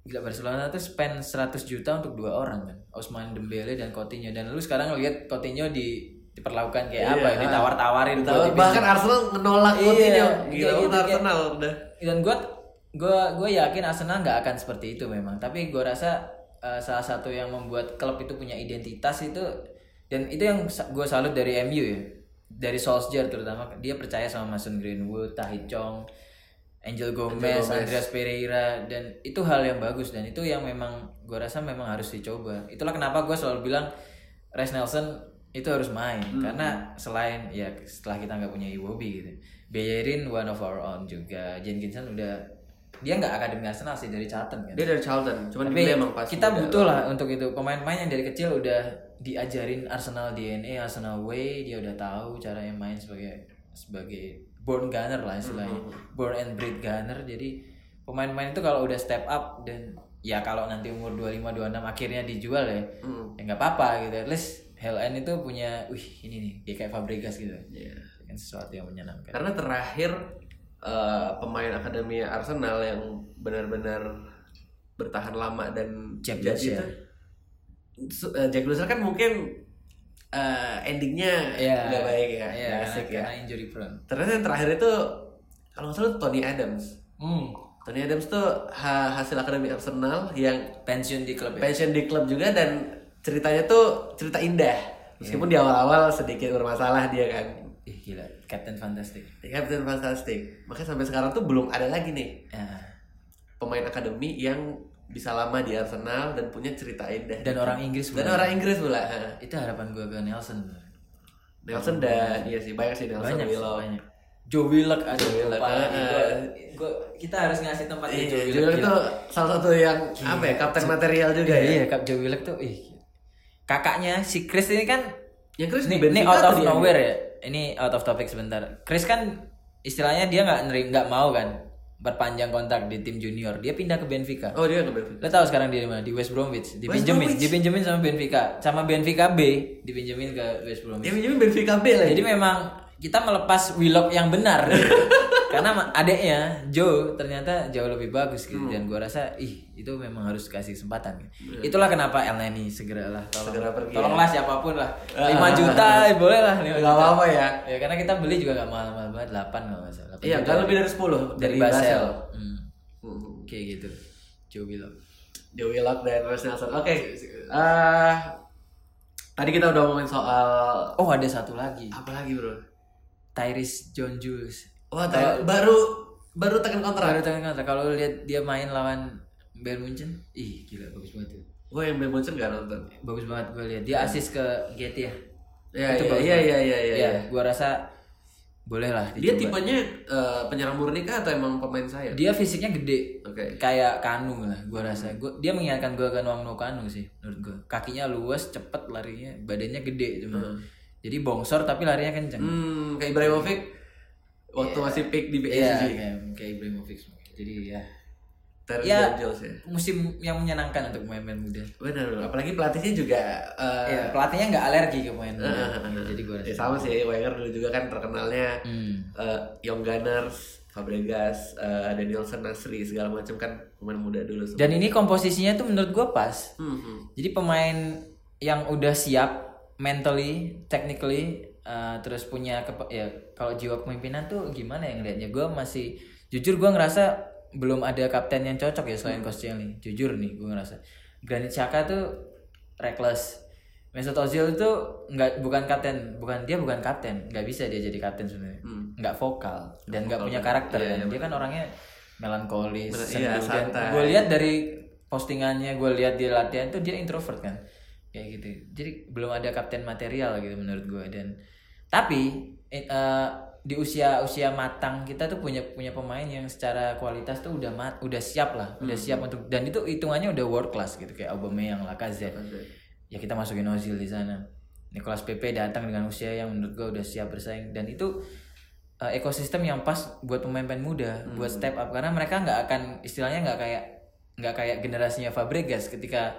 gila Barcelona tuh spend 100 juta untuk dua orang kan. Ousmane Dembele dan Coutinho dan lu sekarang ngelihat Coutinho di diperlakukan kayak Iya. apa? Ditawar-tawarin buat Tahu, dipinjam. bahkan Arsenal menolak Iya, Coutinho. kayak Gila gitu, kayak- Arsenal udah. dan gue gue gue yakin Arsenal nggak akan seperti itu memang tapi gue rasa uh, salah satu yang membuat klub itu punya identitas itu dan itu yang gue salut dari MU ya dari Solskjaer terutama dia percaya sama Mason Greenwood, Tahith Chong, Angel Gomez, Gomez. Andreas Pereira dan itu hal yang bagus dan itu yang memang gue rasa memang harus dicoba. Itulah kenapa gue selalu bilang Res Nelson itu harus main karena selain ya setelah kita nggak punya Iwobi gitu Bellerin one of our own juga Jenkinson udah dia nggak akademi Arsenal sih dari Charlton kan. Dia dari Charlton, cuman tapi dia emang pas kita butuh lah untuk itu. Pemain-pemain yang dari kecil udah diajarin Arsenal DNA Arsenal way dia udah tahu caranya main sebagai sebagai born gunner lah istilahnya Mm-hmm. born and bred gunner jadi pemain-pemain itu kalau udah step up dan ya kalau nanti umur 25 26 akhirnya dijual ya Hmm. ya nggak apa-apa gitu at least Helen itu punya wih ini nih dia kayak Fabregas gitu Iya. kan sesuatu yang menyenangkan Karena terakhir eh, pemain akademi Arsenal yang benar-benar bertahan lama dan Jack jadi itu eh, Jack Wilshere kan mungkin eh, endingnya Iya, nggak baik ya, iya, nggak asik ya. karena injury prone Ternyata yang terakhir itu kalau nggak salah Tony Adams. hmm. Tony Adams tuh ha- hasil akademi Arsenal yang pensiun di klub ya pensiun di klub juga dan ceritanya tuh cerita indah. Meskipun Iya. di awal-awal sedikit bermasalah dia kan. Ih gila, Captain Fantastic. Captain Fantastic. Makanya sampai sekarang tuh belum ada lagi nih Ya. pemain akademi yang bisa lama di Arsenal dan punya cerita indah. Dan orang Inggris dan pula. orang Inggris pula. Itu harapan gue ke Nelson. Nelson dan iya sih banyak sih Nelson Banyak, sih, Willock. banyak. Joe Willock ada Joe Willock, Gua- gua- kita harus ngasih tempat Iya, Joe Joe Willock. Itu salah satu yang apa ya kapten material juga Iya, ya. iya, Kak Joe Willock tuh ih. Kakaknya si Chris ini kan Yang Chris ini, ini out of nowhere ya. Ini out of topic sebentar. Chris kan istilahnya dia nggak nggak mau kan berpanjang kontrak di tim junior. Dia pindah ke Benfica. Oh dia ke Benfica. Lo tahu sekarang dia di mana? Di West Bromwich. Dipinjemin, Bromwich? dipinjemin sama Benfica. Sama Benfica B dipinjemin ke West Bromwich. Dia minjemin Benfica B lagi. Jadi memang kita melepas Willock yang benar. karena adeknya Joe ternyata jauh lebih bagus gitu dan gua rasa ih itu memang harus kasih kesempatan gitu. itulah kenapa El Neni segeralah tolong Segera pergi, tolonglah siapa pun lah 5 juta eh, boleh lah 5 Gak juta apa-apa ya. ya karena kita beli juga gak mahal-mahal banget 8 kalau nggak salah 8 Iya, kan lebih dari 10 dari dari Basel, Basel. Hmm, Hmm. kayak gitu Joe Willock Joe Willock dan Wes Nelson. Oke. eh, tadi kita udah ngomongin soal oh ada satu lagi apa lagi, Bro? Tyrese John Jules Wah, tadi- baru baru tekan kontrak. Baru tangan kata kalau lihat dia main lawan Bayern Munchen, ih gila bagus banget tuh. Gue yang Bayern Munchen gak nonton. Bagus banget gue lihat. Dia asis ke Getty ya. Iya, Itu iya, iya, iya, iya, iya. Ya, gua rasa boleh lah Dia tipenya eh, penyerang murni kah atau emang pemain sayap? dia fisiknya gede. Oke. Kayak Kanu lah gua rasa. Gua dia mengingatkan gua kan Wang No Kanu sih menurut gua. Kakinya luas, cepet larinya, badannya gede cuma. Jadi bongsor tapi larinya kenceng. Hmm, kayak Ibrahimovic waktu masih pick di Iya, PSG. kayak kayak Ibrahimovic. Jadi ya Terus Ya. Ya. musim yang menyenangkan untuk pemain-pemain muda. Benar, apalagi pelatihnya juga eh, Iya, pelatihnya nggak alergi ke pemain muda. Jadi gua ya sama sih Wenger dulu juga kan terkenalnya Hmm. eh, Young Gunners, Fabregas, eh, Danielson Nasri segala macam kan pemain muda dulu semua. Dan ini komposisinya tuh menurut gue pas. Hmm, hmm. Jadi pemain yang udah siap mentally, technically, uh, terus punya kepe- ya kalau jiwa kepemimpinan tuh gimana ya ngelihatnya? Gue masih jujur gue ngerasa belum ada kapten yang cocok ya selain Coach Stanley. Jujur nih gue ngerasa. Granit Xhaka tuh reckless. Mesut Ozil itu nggak bukan kapten, bukan dia bukan kapten, nggak bisa dia jadi kapten sebenarnya, nggak vokal dan nggak punya karakter kan. Dia kan orangnya melankolis, iya, dan santai. gue lihat dari postingannya gue lihat dia latihan tuh dia introvert kan kayak gitu. Jadi belum ada kapten material gitu menurut gue dan tapi eh, di usia usia matang kita tuh punya punya pemain yang secara kualitas tuh udah mat udah siap lah. Udah siap untuk dan itu hitungannya udah world class gitu. Kayak Aubameyang Lacazette. Ya kita masukin Ozil di sana. Nicolas Pepe datang dengan usia yang menurut gue udah siap bersaing. Dan itu uh, ekosistem yang pas buat pemain-pemain muda buat step up. Karena mereka nggak akan istilahnya nggak kayak nggak kayak generasinya Fabregas ketika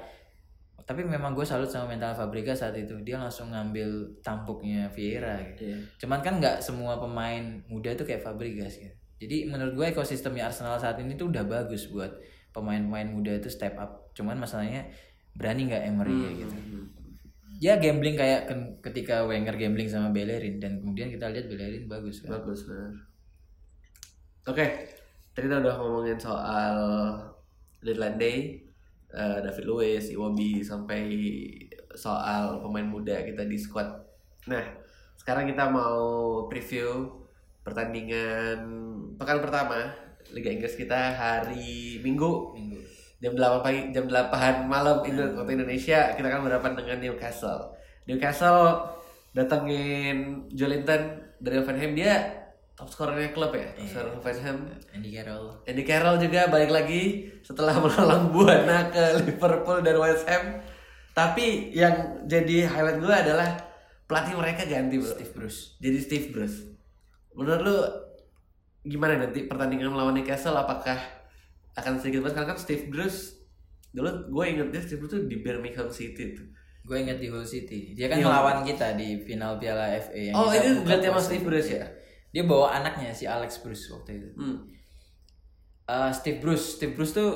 tapi memang gue salut sama mental Fabregas saat itu. Dia langsung ngambil tampuknya Vieira gitu. Iya. cuman kan nggak semua pemain muda tuh kayak Fabregas gitu jadi menurut gue ekosistemnya Arsenal saat ini tuh udah bagus buat pemain-pemain muda itu step up. Cuman masalahnya berani nggak Emery kayak gitu. Ya gambling kayak ketika Wenger gambling sama Bellerin. Dan kemudian kita lihat Bellerin bagus kan. Bagus benar. Oke, tadi kita udah ngomongin soal deadline day, eh, David Luiz, Iwobi sampai soal pemain muda kita di squad. Nah, sekarang kita mau preview pertandingan pekan pertama Liga Inggris kita hari Minggu Minggu. jam 8 pagi jam 8 malam Indo- waktu Indonesia kita akan berhadapan dengan Newcastle. Newcastle datengin Jolinton dari Hoffenheim dia top skornya klub ya, top scorer Hoffenheim. Andy Carroll Andy Carroll juga balik lagi setelah melalang buana ke Liverpool dan West Ham. Tapi yang jadi highlight gue adalah pelatih mereka ganti bro. Steve Bruce Jadi Steve Bruce. Menurut lu gimana nanti pertandingan melawan Newcastle apakah akan sedikit banget karena kan Steve Bruce dulu gue ingetnya Steve Bruce tuh di Birmingham City tuh. gue ingat di Hull City dia kan Iya. melawan kita di final Piala FA yang Oh buka berarti sama. Steve Bruce ya? Dia bawa anaknya si Alex Bruce waktu itu Hmm. Eh, Steve Bruce Steve Bruce tuh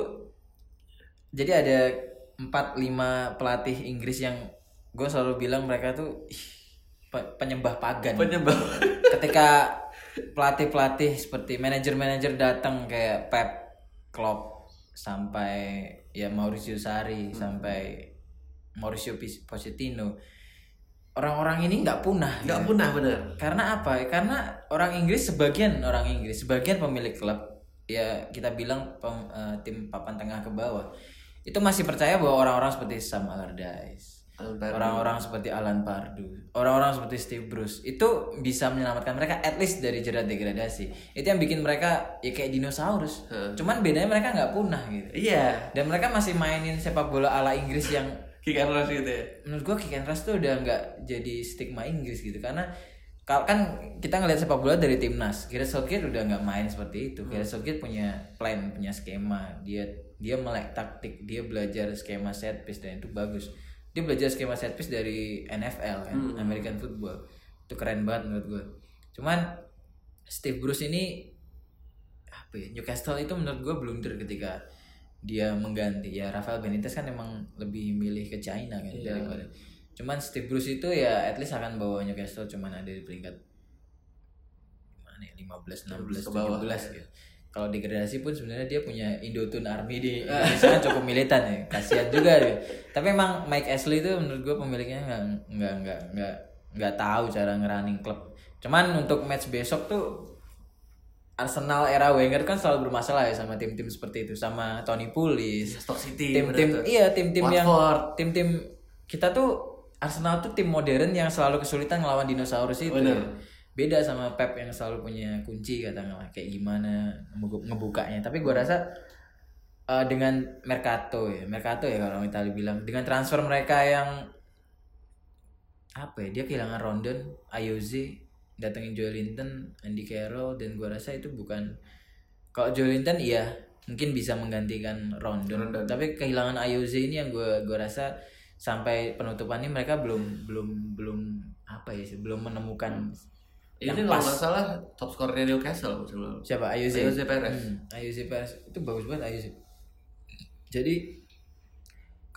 jadi ada 4-5 pelatih Inggris yang gue selalu bilang mereka tuh ih, pe- penyembah pagan Penyebab. ketika pelatih-pelatih seperti manajer-manajer datang kayak Pep, Klopp sampai ya Mauricio Sarri sampai Mauricio Pochettino orang-orang ini nggak punah Gak gitu. punah bener. karena apa karena orang Inggris sebagian orang Inggris sebagian pemilik klub ya kita bilang pem- eh, tim papan tengah ke bawah itu masih percaya bahwa orang-orang seperti Sam Allardyce orang-orang seperti Alan Pardew, orang-orang seperti Steve Bruce itu bisa menyelamatkan mereka at least dari jerat degradasi. Itu yang bikin mereka ya kayak dinosaurus. Cuman bedanya mereka nggak punah gitu. Iya. Dan mereka masih mainin sepak bola ala Inggris yang Kick and rush gitu ya. menurut gua kick and rush tuh udah nggak jadi stigma Inggris gitu karena kan kita ngelihat sepak bola dari timnas. Gareth Southgate udah nggak main seperti itu. Gareth Southgate punya plan, punya skema. Dia dia melek taktik, dia belajar skema set piece dan itu bagus. Dia belajar skema set piece dari NFL kan, American football. Itu keren banget menurut gua. Cuman Steve Bruce ini apa ya Newcastle itu menurut gue blunder ketika dia mengganti ya Rafael Benitez kan emang lebih milih ke China kan Iya. daripada cuman Steve Bruce itu ya at least akan bawa Newcastle cuman ada di peringkat mana ya 15 16 ke bawah. 17 gitu. Kalau degradasi pun sebenarnya dia punya Indotune Army di Indonesia kan cukup militan ya. Kasihan juga dia. Tapi emang Mike Ashley itu menurut gue pemiliknya nggak nggak nggak nggak nggak tahu cara ngerunning klub. Cuman untuk match besok tuh Arsenal era Wenger kan selalu bermasalah ya sama tim-tim seperti itu sama Tony Pulis Stock City tim-tim iya tim-tim yang tim-tim kita tuh Arsenal tuh tim modern yang selalu kesulitan ngelawan dinosaurus itu. Bener. beda sama Pep yang selalu punya kunci katakanlah kayak gimana ngebu- ngebukanya. Tapi gua rasa eh, dengan Mercato ya Mercato ya kalau Italia bilang dengan transfer mereka yang apa ya dia kehilangan Rondon Ayoze datengin Joelinton Andy Carroll dan gua rasa itu bukan kalau Joelinton iya mungkin bisa menggantikan Rondon, Rondon. tapi kehilangan Ayoze ini yang gua gua rasa sampai penutupan ini mereka belum belum belum apa ya sih belum menemukan Ini yang kalau pas. nggak salah top skornya Newcastle siapa Ayoze Ayoze Perez. Hmm, Ayoze Perez itu bagus banget Ayoze jadi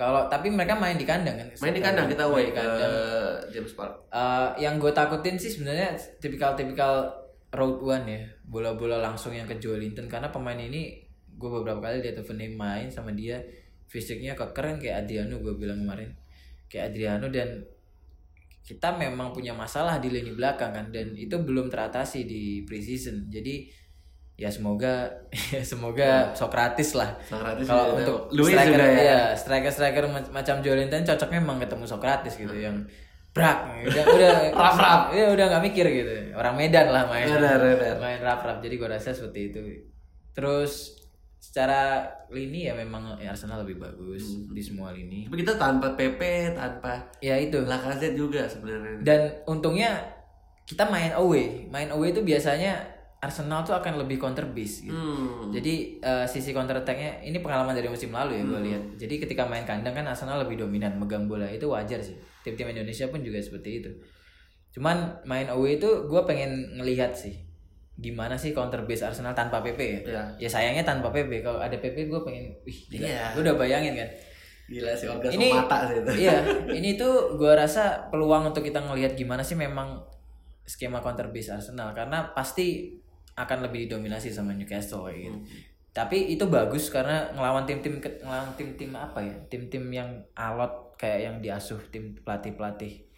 kalau tapi mereka main di kandang kan? Main di kandang kita away di ke. James Park. Eh, yang gue takutin sih sebenarnya tipikal-tipikal road one ya. Bola-bola langsung yang ke Joelinton. Karena pemain ini gue beberapa kali lihat Evan main sama dia. Fisiknya kekeren kayak Adriano gue bilang kemarin. Kayak Adriano dan kita memang punya masalah di lini belakang kan. Dan itu belum teratasi di preseason. Jadi ya semoga ya semoga Sokratis lah Sokratis kalau juga untuk. Luis striker juga ya. iya, striker striker macam Jolinton cocoknya emang ketemu Sokratis gitu yang brak udah udah Rap, rap. ya udah nggak mikir gitu orang Medan lah main Benar, benar. main rap rap jadi gua rasa seperti itu terus secara lini ya memang Arsenal lebih bagus Hmm. di semua lini Tapi kita tanpa PP, tanpa ya itu Lacazette juga sebenarnya. dan untungnya kita main away main away itu biasanya Arsenal tuh akan lebih counter base gitu Hmm. Jadi eh, sisi counter attack-nya ini pengalaman dari musim lalu ya gue lihat. Jadi ketika main kandang kan Arsenal lebih dominan megang bola itu wajar sih. Tim-tim Indonesia pun juga seperti itu. Cuman main away itu gue pengen ngelihat sih gimana sih counter base Arsenal tanpa PP ya. Iya. Ya sayangnya tanpa PP. Kalau ada PP gue pengen, wih, gila. Iya. Gue udah bayangin kan. Gila sih orgasme Ini mata sih itu. iya, ini tuh gue rasa peluang untuk kita ngelihat gimana sih memang skema counter base Arsenal karena pasti akan lebih didominasi sama Newcastle kayak gitu. Tapi itu bagus karena ngelawan tim-tim ngelawan tim-tim apa ya? Tim-tim yang alot kayak yang diasuh tim pelatih-pelatih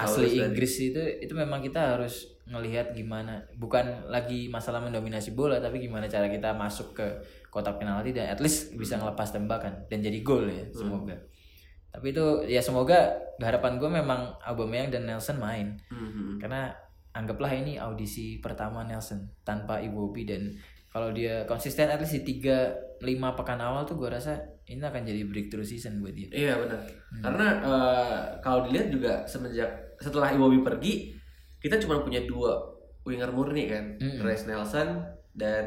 asli tadi. Inggris itu itu memang kita harus ngelihat gimana bukan lagi masalah mendominasi bola tapi gimana cara kita masuk ke kotak penalti dan at least bisa ngelepas tembakan dan jadi gol ya semoga. Tapi itu ya semoga harapan gue memang Aubameyang dan Nelson main Mhm. karena anggaplah ini audisi pertama Nelson tanpa Iwobi dan kalau dia konsisten at least di tiga lima pekan awal tuh gue rasa ini akan jadi breakthrough season buat dia. Iya benar. Hmm. Karena eh, kalau dilihat juga semenjak setelah Iwobi pergi, kita cuma punya dua winger murni kan, Mm-mm. Reece Nelson dan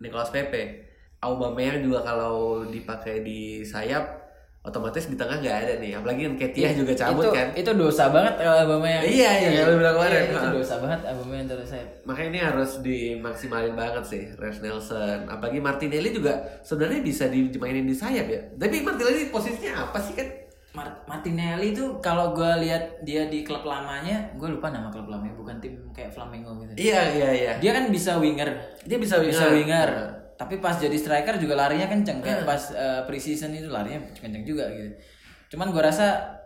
Nicolas Pepe. Aubameyang juga kalau dipakai di sayap, otomatis di tengah nggak ada nih. Apalagi kan Ketia juga cabut itu, kan. Itu dosa banget kalau Aubameyang. Iya, iya, kayak lu bilang kemarin. Iya, itu Ha. dosa banget Aubameyang terus saya. Makanya ini harus dimaksimalin banget sih Reece Nelson. Apalagi Martinelli juga sebenarnya bisa di- dimainin di sayap ya. Tapi Martinelli posisinya apa sih kan? Mar- Martinelli tuh kalau gue lihat dia di klub lamanya, gue lupa nama klub lamanya, bukan tim kayak Flamengo gitu. Iya iya iya. Dia kan bisa winger, Dia bisa winger. bisa winger. Tapi pas jadi striker juga larinya kenceng kayak pas eh, preseason itu larinya kenceng juga gitu. Cuman gue rasa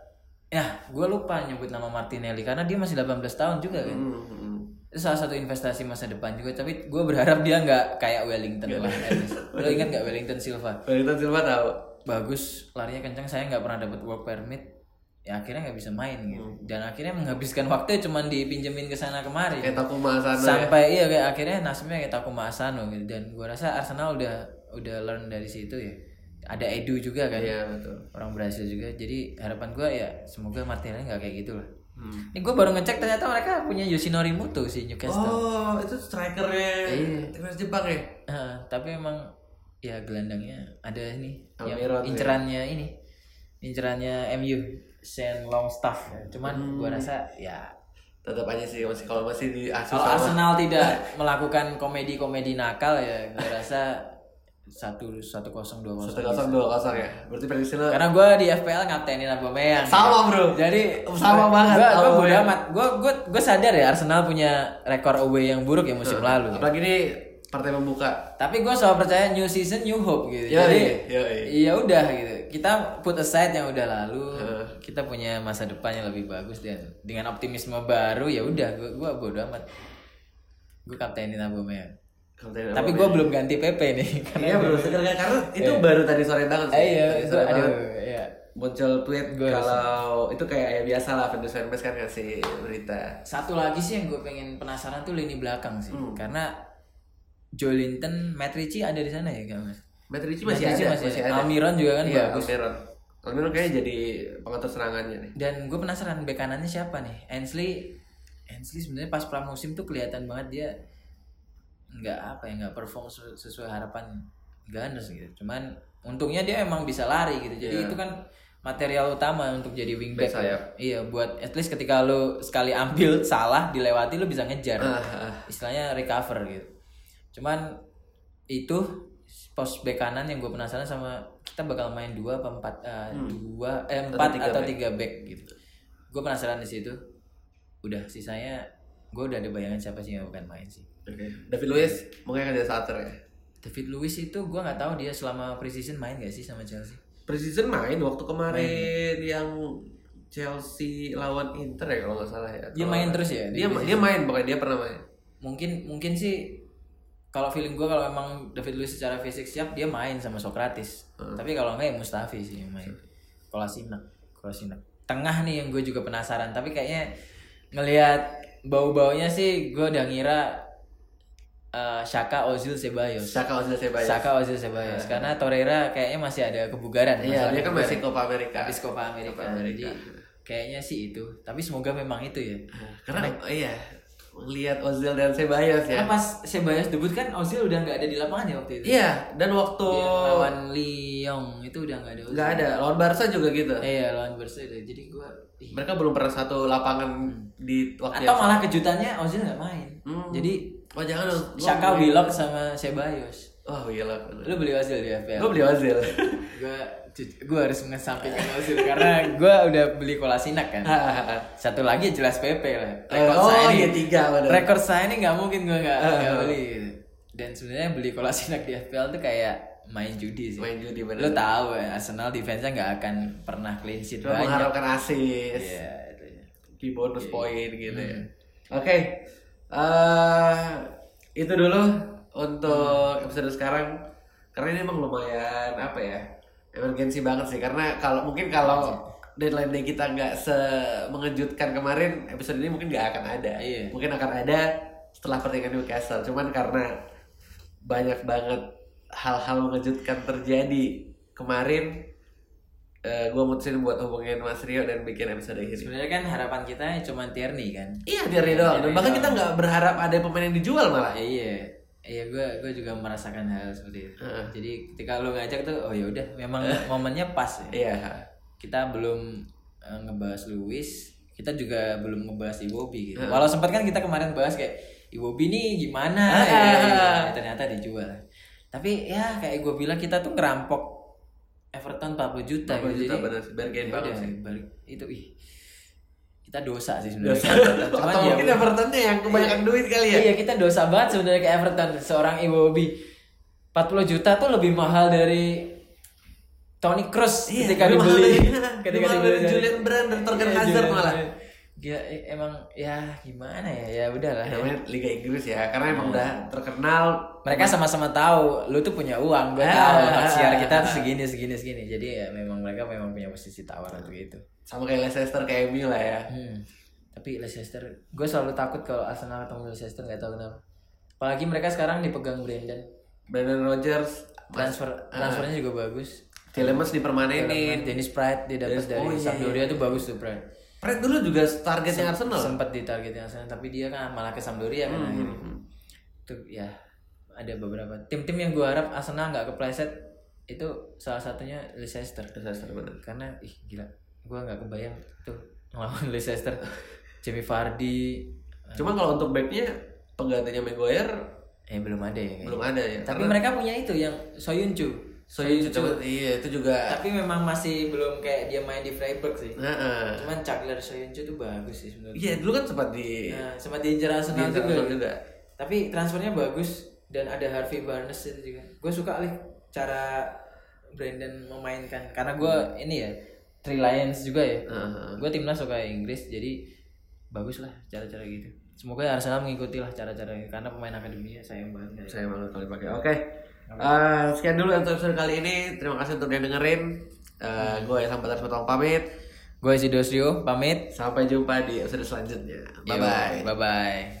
ya gue lupa nyebut nama Martinelli karena dia masih 18 tahun juga kan. Hmm, hmm. Itu salah satu investasi masa depan juga tapi gue berharap dia nggak kayak Wellington lah lo ingat nggak Wellington Silva Wellington Silva tahu. bagus larinya kencang saya nggak pernah dapat work permit ya akhirnya nggak bisa main gitu Hmm. dan akhirnya menghabiskan waktu cuman dipinjemin ke sana kemari Kayak Takuma Asano ya. sampai iya kayak akhirnya nasibnya kayak Takuma Asano gitu dan gua rasa Arsenal udah udah learn dari situ ya ada Edu juga kan Iya betul. orang Brasil juga jadi harapan gua ya semoga Martinelli nggak kayak gitu lah Hmm. ini gua baru ngecek ternyata mereka punya Yoshinori Muto si Newcastle Oh, itu strikernya Iya. timnas Jepang ya? Eh, tapi emang ya gelandangnya ada ini yang Almiron, ya. incerannya ini incerannya MU Shane Longstaff cuman Hmm. gua rasa ya tetap aja sih masih kalau masih di asus Kalau Arsenal tidak melakukan komedi-komedi nakal ya gue rasa satu satu kosong dua satu kosong. kosong dua kosong ya berarti prediksi lo Karena gue di FPL ngaptenin Aubameyang. Sama, bro. Jadi Sama banget, Gue gue bodo amat. Gue gue gue sadar ya Arsenal punya rekor away yang buruk ya musim lalu. apalagi ini partai pembuka Tapi gue selalu percaya new season new hope gitu. Yoi, Jadi iya udah gitu. Kita put aside yang udah lalu. Heeh. Kita punya masa depan yang lebih bagus dan dengan optimisme baru ya udah gue gue bodo amat. Gue kaptenin Aubameyang. Tapi gue belum ganti PP nih. iya bro segar karena itu baru tadi sore banget sih Eh, iya, Tadi sore aduh, banget iya. muncul tweet Gua kalau itu kayak ya biasa lah fans fanbase kan ngasih berita Satu lagi sih yang gue pengen penasaran tuh lini belakang sih. Hmm. Karena Joe Linton, Matt Ritchie ada di sana ya kan mas? Matt Ritchie Matt masih Ritchie ada masih masih ada. Almiron juga kan iya, bagus. Almiron Almiron kayaknya jadi pengatur serangannya nih Dan gue penasaran bek kanannya siapa nih? Ainsley, Ainsley sebenarnya pas pramusim tuh kelihatan banget dia nggak apa ya nggak perform sesu- sesuai harapan Gunners gitu. Cuman untungnya dia emang bisa lari gitu. Jadi Iya. itu kan material utama untuk jadi wingback. Back sayap. Iya, buat at least ketika lu sekali ambil salah dilewati lu bisa ngejar. Ah, ah. Istilahnya recover gitu. Cuman itu pos bek kanan yang gue penasaran sama kita bakal main dua apa empat eh, dua eh empat tiga atau back. tiga back gitu. Gue penasaran di situ. Udah sisanya gue udah ada bayangan siapa sih yang akan main sih. Oke. David Luiz mungkin akan jadi starter ya David Luiz itu gue nggak tahu dia selama preseason main gak sih sama Chelsea. Preseason main waktu kemarin yang Chelsea lawan Inter ya kalau nggak salah ya. Dia main terus ya di Dia dia main pokoknya dia pernah main. Mungkin mungkin sih kalau feeling gue kalau emang David Luiz secara fisik siap dia main sama Socrates. Tapi kalau enggak ya Mustafi sih yang main. Kolasinac, Kolasinac. Tengah nih yang gue juga penasaran tapi kayaknya ngelihat bau-baunya sih gue udah ngira eh, Shaka Ozil Ceballos. Saka Ozil Ceballos. Shaka Ozil Ceballos karena Torreira kayaknya masih ada kebugaran. Iya, dia kan masih Copa America. habis Copa America. Copa America. Jadi kayaknya sih itu. Tapi semoga memang itu ya. Karena iya, lihat Ozil dan Ceballos ya. Karena pas Ceballos debut kan Ozil udah nggak ada di lapangan ya waktu itu. Iya, dan waktu Dia lawan Lyon itu udah nggak ada Ozil. nggak ada lawan Barca juga gitu. Eh, iya lawan Barca itu. Jadi gua ih. Mereka belum pernah satu lapangan di waktu atau malah kejutannya Ozil nggak main. Hmm. Jadi Oh jangan dong. Shaka Willock sama Ceballos. Oh gila. Lu beli Ozil di FPL? Gue beli Ozil. gua gua harus mengesampingkan Ozil karena gua udah beli Kolasinac kan. Satu lagi jelas PP lah. Rekor oh saya iya ini tiga bener. rekor saya ini nggak mungkin gue nggak beli dan sebenarnya beli Kolasinac di FPL tuh kayak main judi sih Main judi bener. lo tahu ya Arsenal defense-nya nggak akan pernah clean sheet Cuma banyak mengharapkan asis. Iya, itu ya. Di bonus Iya. poin gitu ya. Oke. eh itu dulu untuk episode sekarang. Karena ini emang lumayan apa ya? Emergensi banget sih karena kalau mungkin kalau deadline day kita nggak se mengejutkan kemarin episode ini mungkin nggak akan ada Iya. mungkin akan ada setelah pertandingan Newcastle cuman karena banyak banget hal-hal mengejutkan terjadi kemarin gue mutusin buat hubungin Mas Rio dan bikin episode ini sebenarnya kan harapan kita cuma Tierney kan Iya Tierney doang. Dan Tierney bahkan doang. kita nggak berharap ada pemain yang dijual malah. Ya, iya iya gue gue juga merasakan hal seperti itu Heeh. jadi ketika lo ngajak tuh oh ya udah memang momennya pas ya Iya. kita belum eh, ngebahas Luis kita juga belum ngebahas Iwobi gitu. Walau sempat kan kita kemarin bahas kayak Iwobi nih gimana Ah, ya, ya, ternyata dijual. Tapi ya kayak gue bilang kita tuh ngerampok Everton 40 juta 40 gitu. juta, Jadi bener. Bargain banget sih. balik itu ih. Kita dosa sih sebenarnya. Cuman Atau ya mungkin Evertonnya yang kebanyakan duit kali ya. Iya kita dosa banget sebenarnya ke Everton seorang Iwobi 40 juta tuh lebih mahal dari Tony Kroos Iya, ketika dibeli ketika dibeli Julian Brand dan Torgan Iya, Hazard malah. Gila, eh, emang ya gimana ya ya udahlah ya. Namanya Liga Inggris ya, karena emang udah terkenal. mereka sama-sama tahu lu tuh punya uang gue Ah. tahu hak siar kita tuh segini segini segini jadi ya memang mereka memang punya posisi tawar untuk itu Sama kayak Leicester kayak MU lah ya. Hmm. Tapi Leicester, gue selalu takut kalau Arsenal ketemu Leicester nggak tahu kenapa. Apalagi mereka sekarang dipegang Brandon. Brandon Rodgers, Transfer transfernya juga bagus. Tielemans dipermanenin. Dennis Pride dia dapat dari oh, iya, Sampdoria tuh bagus tuh Pride. Fred dulu juga targetnya Arsenal. Sempat ditargetin Arsenal tapi dia kan malah ke Sampdoria kan Hmm, akhirnya. hmm, hmm. Itu ya ada beberapa tim-tim yang gue harap Arsenal nggak kepleset itu salah satunya Leicester. Leicester bener. Karena ih gila, gue nggak kebayang tuh ngelawan Leicester. Jamie Vardy Cuma kalau untuk backnya penggantinya Maguire eh belum ada ya belum ada ya. tapi mereka punya itu yang Soyuncu Soyuncu Coba- iya itu juga. tapi memang masih belum kayak dia main di Freiburg sih Heeh. cuman Caglar Soyuncu tuh bagus sih sebenarnya Iya dulu kan sempat di nah, sempat di juga. Arsenal juga. tapi transfernya bagus dan ada Harvey Barnes itu juga gue suka nih cara Brandon memainkan karena gue ini ya Three Lions juga ya Heeh. gue timnas suka Inggris jadi bagus lah cara-cara gitu semoga Arsenal mengikuti lah cara-cara karena pemain akademinya sayang banget Saya malu kalau dipakai. Oke. Eh, sekian dulu untuk episode kali ini. Terima kasih untuk yang dengerin. Eh, gue Sampai Terus pamit. gue Sidosrio pamit Sampai jumpa di episode selanjutnya. Bye bye. bye bye